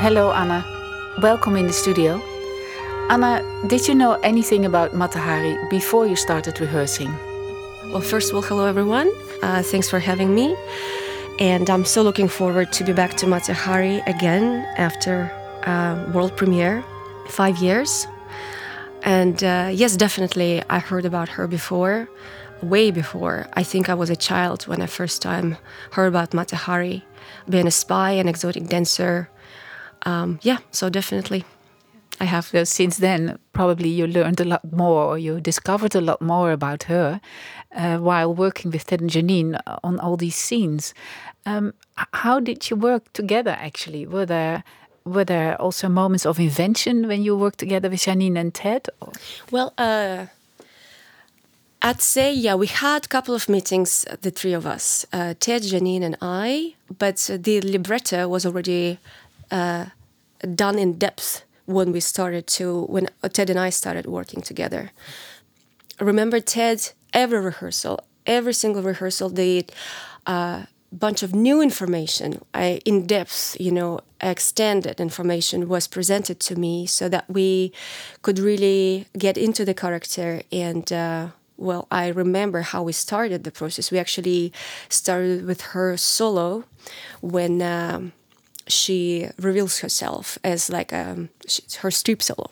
Hello, Anna. Welcome in the studio. Anna, did you know anything about Mata Hari before you started rehearsing? Well, first of all, hello everyone. Uh, thanks for having me. And I'm so looking forward to be back to Mata Hari again after uh, world premiere, five years. And uh, yes, definitely, I heard about her before, way before. I think I was a child when I first time heard about Mata Hari, being a spy, an exotic dancer. Um, yeah, so definitely, I have. So since then, probably you learned a lot more, or you discovered a lot more about her uh, while working with Ted and Janine on all these scenes. Um, how did you work together? Actually, were there were there also moments of invention when you worked together with Janine and Ted? Well, uh, I'd say yeah, we had a couple of meetings, the three of us, uh, Ted, Janine, and I. But the libretto was already uh, done in depth when we started to when Ted and I started working together. Remember, Ted, every rehearsal, every single rehearsal, the uh, bunch of new information, I, in depth, you know, extended information was presented to me so that we could really get into the character. And uh, well, I remember how we started the process. We actually started with her solo when. Um, she reveals herself as like um, she, her strip solo,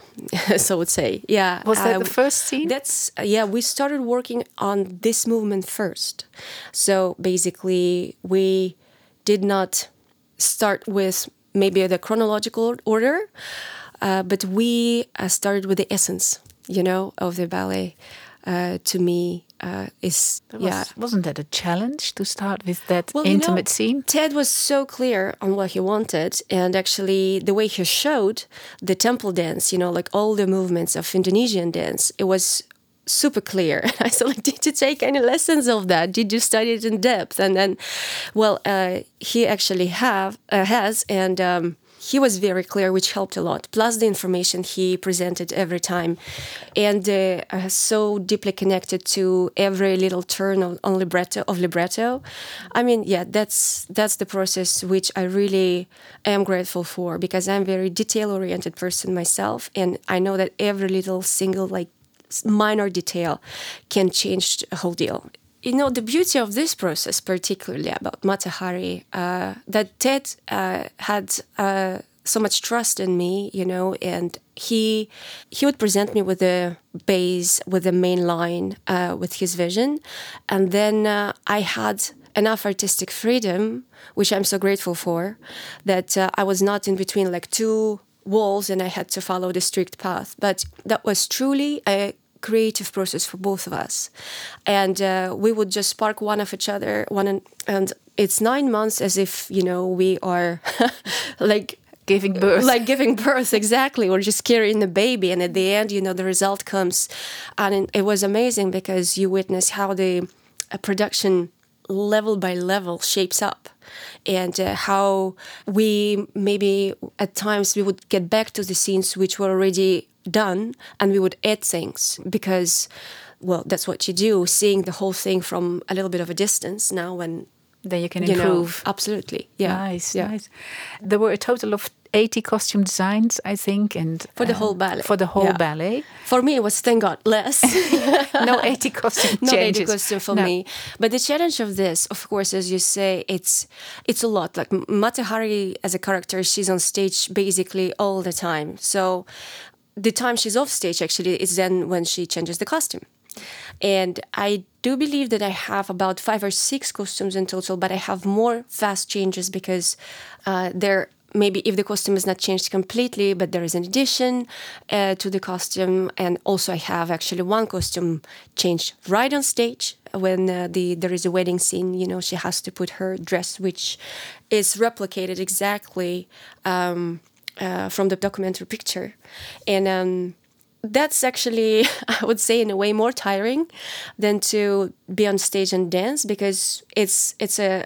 so I would say. Yeah. Was that the first scene? That's yeah. We started working on this movement first, so basically we did not start with maybe the chronological order, uh, but we uh, started with the essence, you know, of the ballet. Uh, to me, uh, is was, yeah. Wasn't that a challenge to start with that well, intimate you know, scene? Ted was so clear on what he wanted, and actually the way he showed the temple dance, you know, like all the movements of Indonesian dance, it was super clear. And I said, like, did you take any lessons of that? Did you study it in depth? And then, well, uh, he actually have uh, has, and. Um, he was very clear, which helped a lot. Plus the information he presented every time, and uh, so deeply connected to every little turn of, on libretto of libretto. I mean, yeah, that's that's the process which I really am grateful for because I'm a very detail oriented person myself, and I know that every little single like minor detail can change a whole deal you know the beauty of this process particularly about Mata Hari uh, that ted uh, had uh, so much trust in me you know and he he would present me with the base with the main line uh, with his vision. And then uh, i had enough artistic freedom which i'm so grateful for that uh, i was not in between like two walls and i had to follow the strict path. But that was truly a creative process for both of us. And uh, we would just spark one of each other one and, and it's nine months as if you know we are like giving birth. like giving birth exactly. Or just carrying the baby and at the end you know the result comes. And it was amazing because you witness how the uh, production level by level shapes up. And uh, how we maybe at times we would get back to the scenes which were already done and we would add things because well that's what you do seeing the whole thing from a little bit of a distance now when then you can you improve. know, absolutely. Yeah. Nice yeah. nice. There were a total of 80 costume designs i think and for the uh, whole ballet. for the whole yeah. ballet. For me it was thank god less. No 80 costume not changes. 80 costume for no. me. But the challenge of this of course as you say it's it's a lot. Like Mata Hari as a character she's on stage basically all the time. So the time she's off stage actually is then when she changes the costume. And I do believe that I have about five or six costumes in total, but I have more fast changes because uh, there maybe if the costume is not changed completely, but there is an addition uh, to the costume, and also I have actually one costume changed right on stage when uh, the there is a wedding scene. You know, she has to put her dress, which is replicated exactly. Um, uh, from the documentary picture. And um, that's actually, I would say, in a way more tiring than to be on stage and dance because it's it's a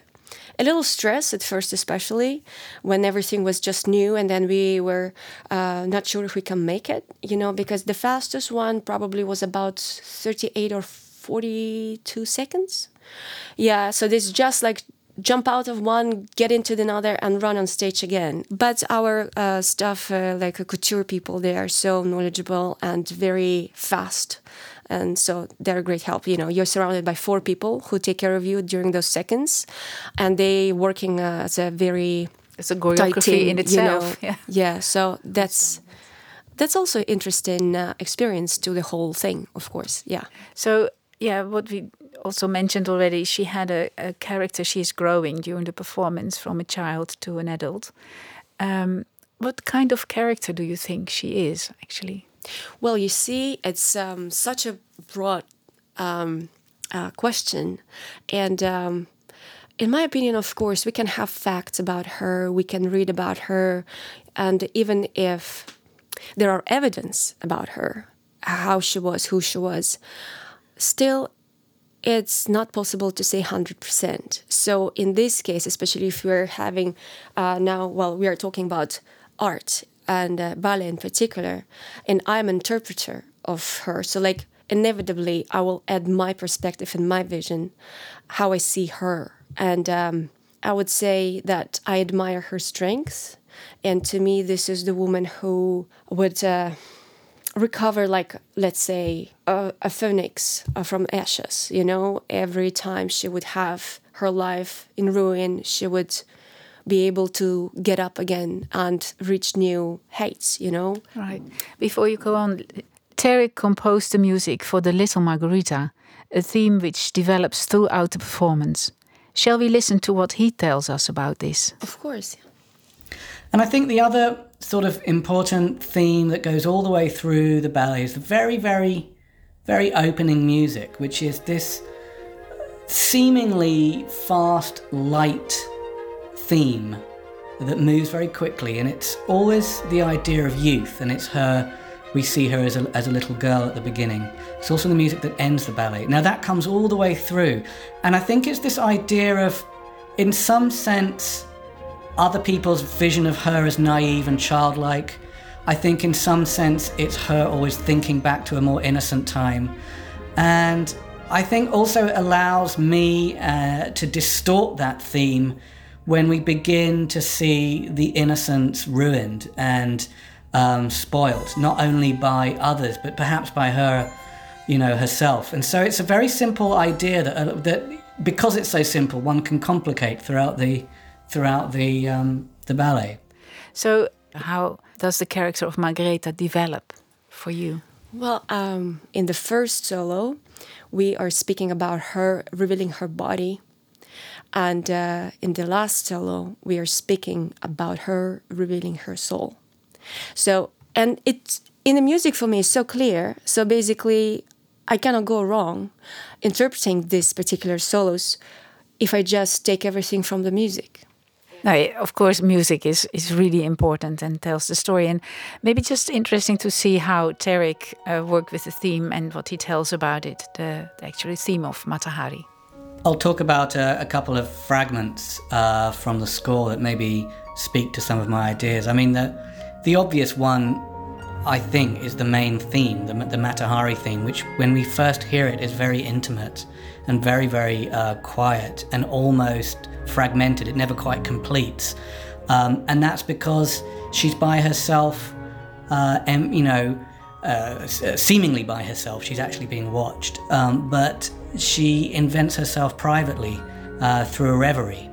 a little stress at first, especially when everything was just new, and then we were uh, not sure if we can make it. You know, because the fastest one probably was about thirty-eight or forty-two seconds. Yeah, so this just like jump out of one, get into the another, and run on stage again. But our uh, staff, uh, like uh, couture people, they are so knowledgeable and very fast. And so they're a great help. You know, you're surrounded by four people who take care of you during those seconds, and they working uh, as a very it's a choreography team, in itself. You know? Yeah. Yeah. So that's that's also interesting uh, experience to the whole thing, of course. Yeah. So yeah, what we also mentioned already, she had a, a character. She's growing during the performance from a child to an adult. Um, what kind of character do you think she is actually? Well, you see, it's um, such a broad um, uh, question, and um, in my opinion, of course, we can have facts about her, we can read about her, and even if there are evidence about her, how she was, who she was, still it's not possible to say 100%. So, in this case, especially if we're having uh, now, well, we are talking about art and uh, ballet in particular, and I'm interpreter of her. So, like, inevitably, I will add my perspective and my vision, how I see her. And um, I would say that I admire her strength. And to me, this is the woman who would. Uh, recover like let's say a, a phoenix uh, from ashes you know? Every time she would have her life in ruin she would be able to get up again and reach new heights you know? Right. Before you go on Tarik composed the music for the little Margaretha a theme which develops throughout the performance. Shall we listen to what he tells us about this? Of course and i think the other sort of important theme that goes all the way through the ballet is the very, very, very opening music, which is this seemingly fast, light theme that moves very quickly. And it's always the idea of youth, and it's her. We see her as a, as a little girl at the beginning. It's also the music that ends the ballet. Now, that comes all the way through. And I think it's this idea of, in some sense, other people's vision of her as naive and childlike. I think, in some sense, it's her always thinking back to a more innocent time. And I think also it allows me uh, to distort that theme when we begin to see the innocence ruined and um, spoiled, not only by others, but perhaps by her, you know, herself. And so it's a very simple idea that, uh, that because it's so simple, one can complicate throughout the throughout the um, the ballet. So, how does the character of Margaretha develop for you? Well, um, in the first solo, we are speaking about her revealing her body, and uh, in the last solo, we are speaking about her revealing her soul. So, and it's in the music for me is so clear. So basically, I cannot go wrong interpreting these particular solos if I just take everything from the music. No, of course, music is is really important and tells the story. And maybe just interesting to see how Tarik uh, worked with the theme and what he tells about it, the, the actual theme of Mata Hari. I'll talk about uh, a couple of fragments uh, from the score that maybe speak to some of my ideas. I mean, the the obvious one, I think, is the main theme, the, the Mata Hari theme, which when we first hear it is very intimate and very, very uh, quiet and almost fragmented. It never quite completes. Um, and that's because she's by herself, uh, and, you know, uh, seemingly by herself. She's actually being watched. Um, but she invents herself privately uh, through a reverie.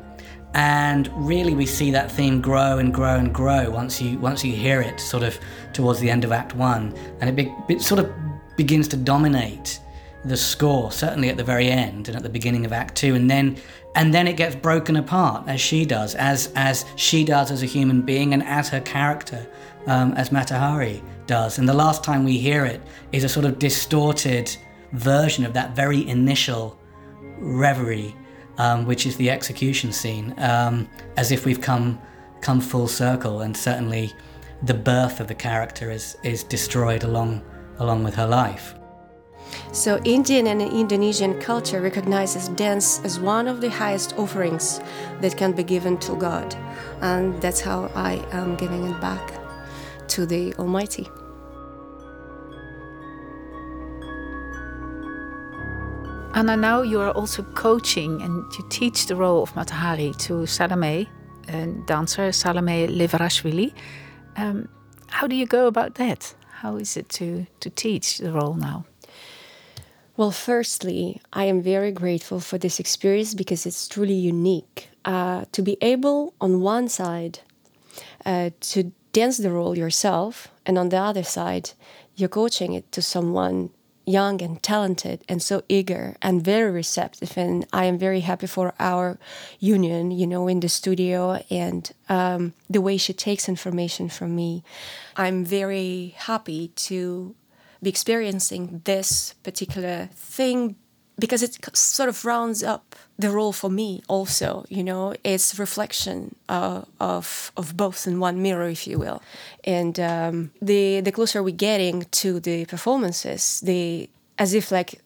And really, we see that theme grow and grow and grow once you once you hear it, sort of towards the end of Act One, and it, be, it sort of begins to dominate the score, certainly at the very end and at the beginning of Act Two, and then and then it gets broken apart as she does, as as she does as a human being, and as her character, um, as Mata Hari does. And the last time we hear it is a sort of distorted version of that very initial reverie, um, which is the execution scene, um, as if we've come come full circle, and certainly the birth of the character is is destroyed along along with her life. So, Indian and Indonesian culture recognizes dance as one of the highest offerings that can be given to God. And that's how I am giving it back to the Anna, now you are also coaching and you teach the role of Mata Hari to Salome, a dancer, Salome Leverashvili. Um, how do you go about that? How is it to, to teach the role now? Well, firstly, I am very grateful for this experience because it's truly unique. Uh, to be able, on one side, uh, to dance the role yourself, and on the other side, you're coaching it to someone young and talented and so eager and very receptive. And i am very happy for our union you know in the studio and um, the way she takes information from me. I'm very happy to be experiencing this particular thing because it sort of rounds up the role for me also you know? It's reflection uh, of of both in one mirror if you will. And um, the the closer we're getting to the performances the as if like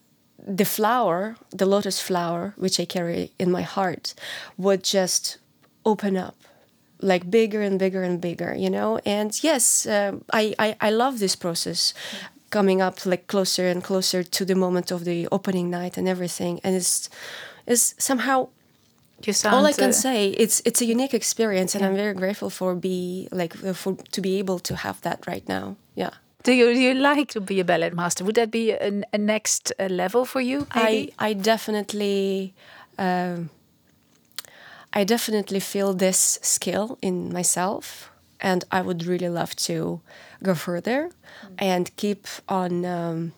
the flower the lotus flower which i carry in my heart would just open up like bigger and bigger and bigger you know? And yes uh, I, I i love this process coming up like closer and closer to the moment of the opening night and everything and it's it's somehow sound, all I can uh, say it's it's a unique experience and I'm very grateful for be like uh, for to be able to have that right now yeah Do you, do you like to be a ballet master? Would that be a, a next uh, level for you? Maybe? I I definitely um, I definitely feel this skill in myself and I would really love to go further and keep on um,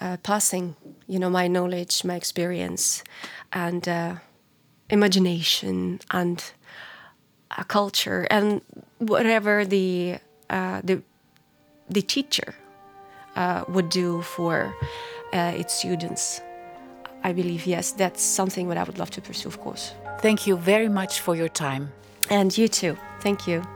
uh, passing you know my knowledge my experience and uh, imagination and uh, culture and whatever the uh, the the teacher uh, would do for uh, its students. I believe yes that's something that I would love to pursue of course. Thank you very much for your time. and you too. Thank you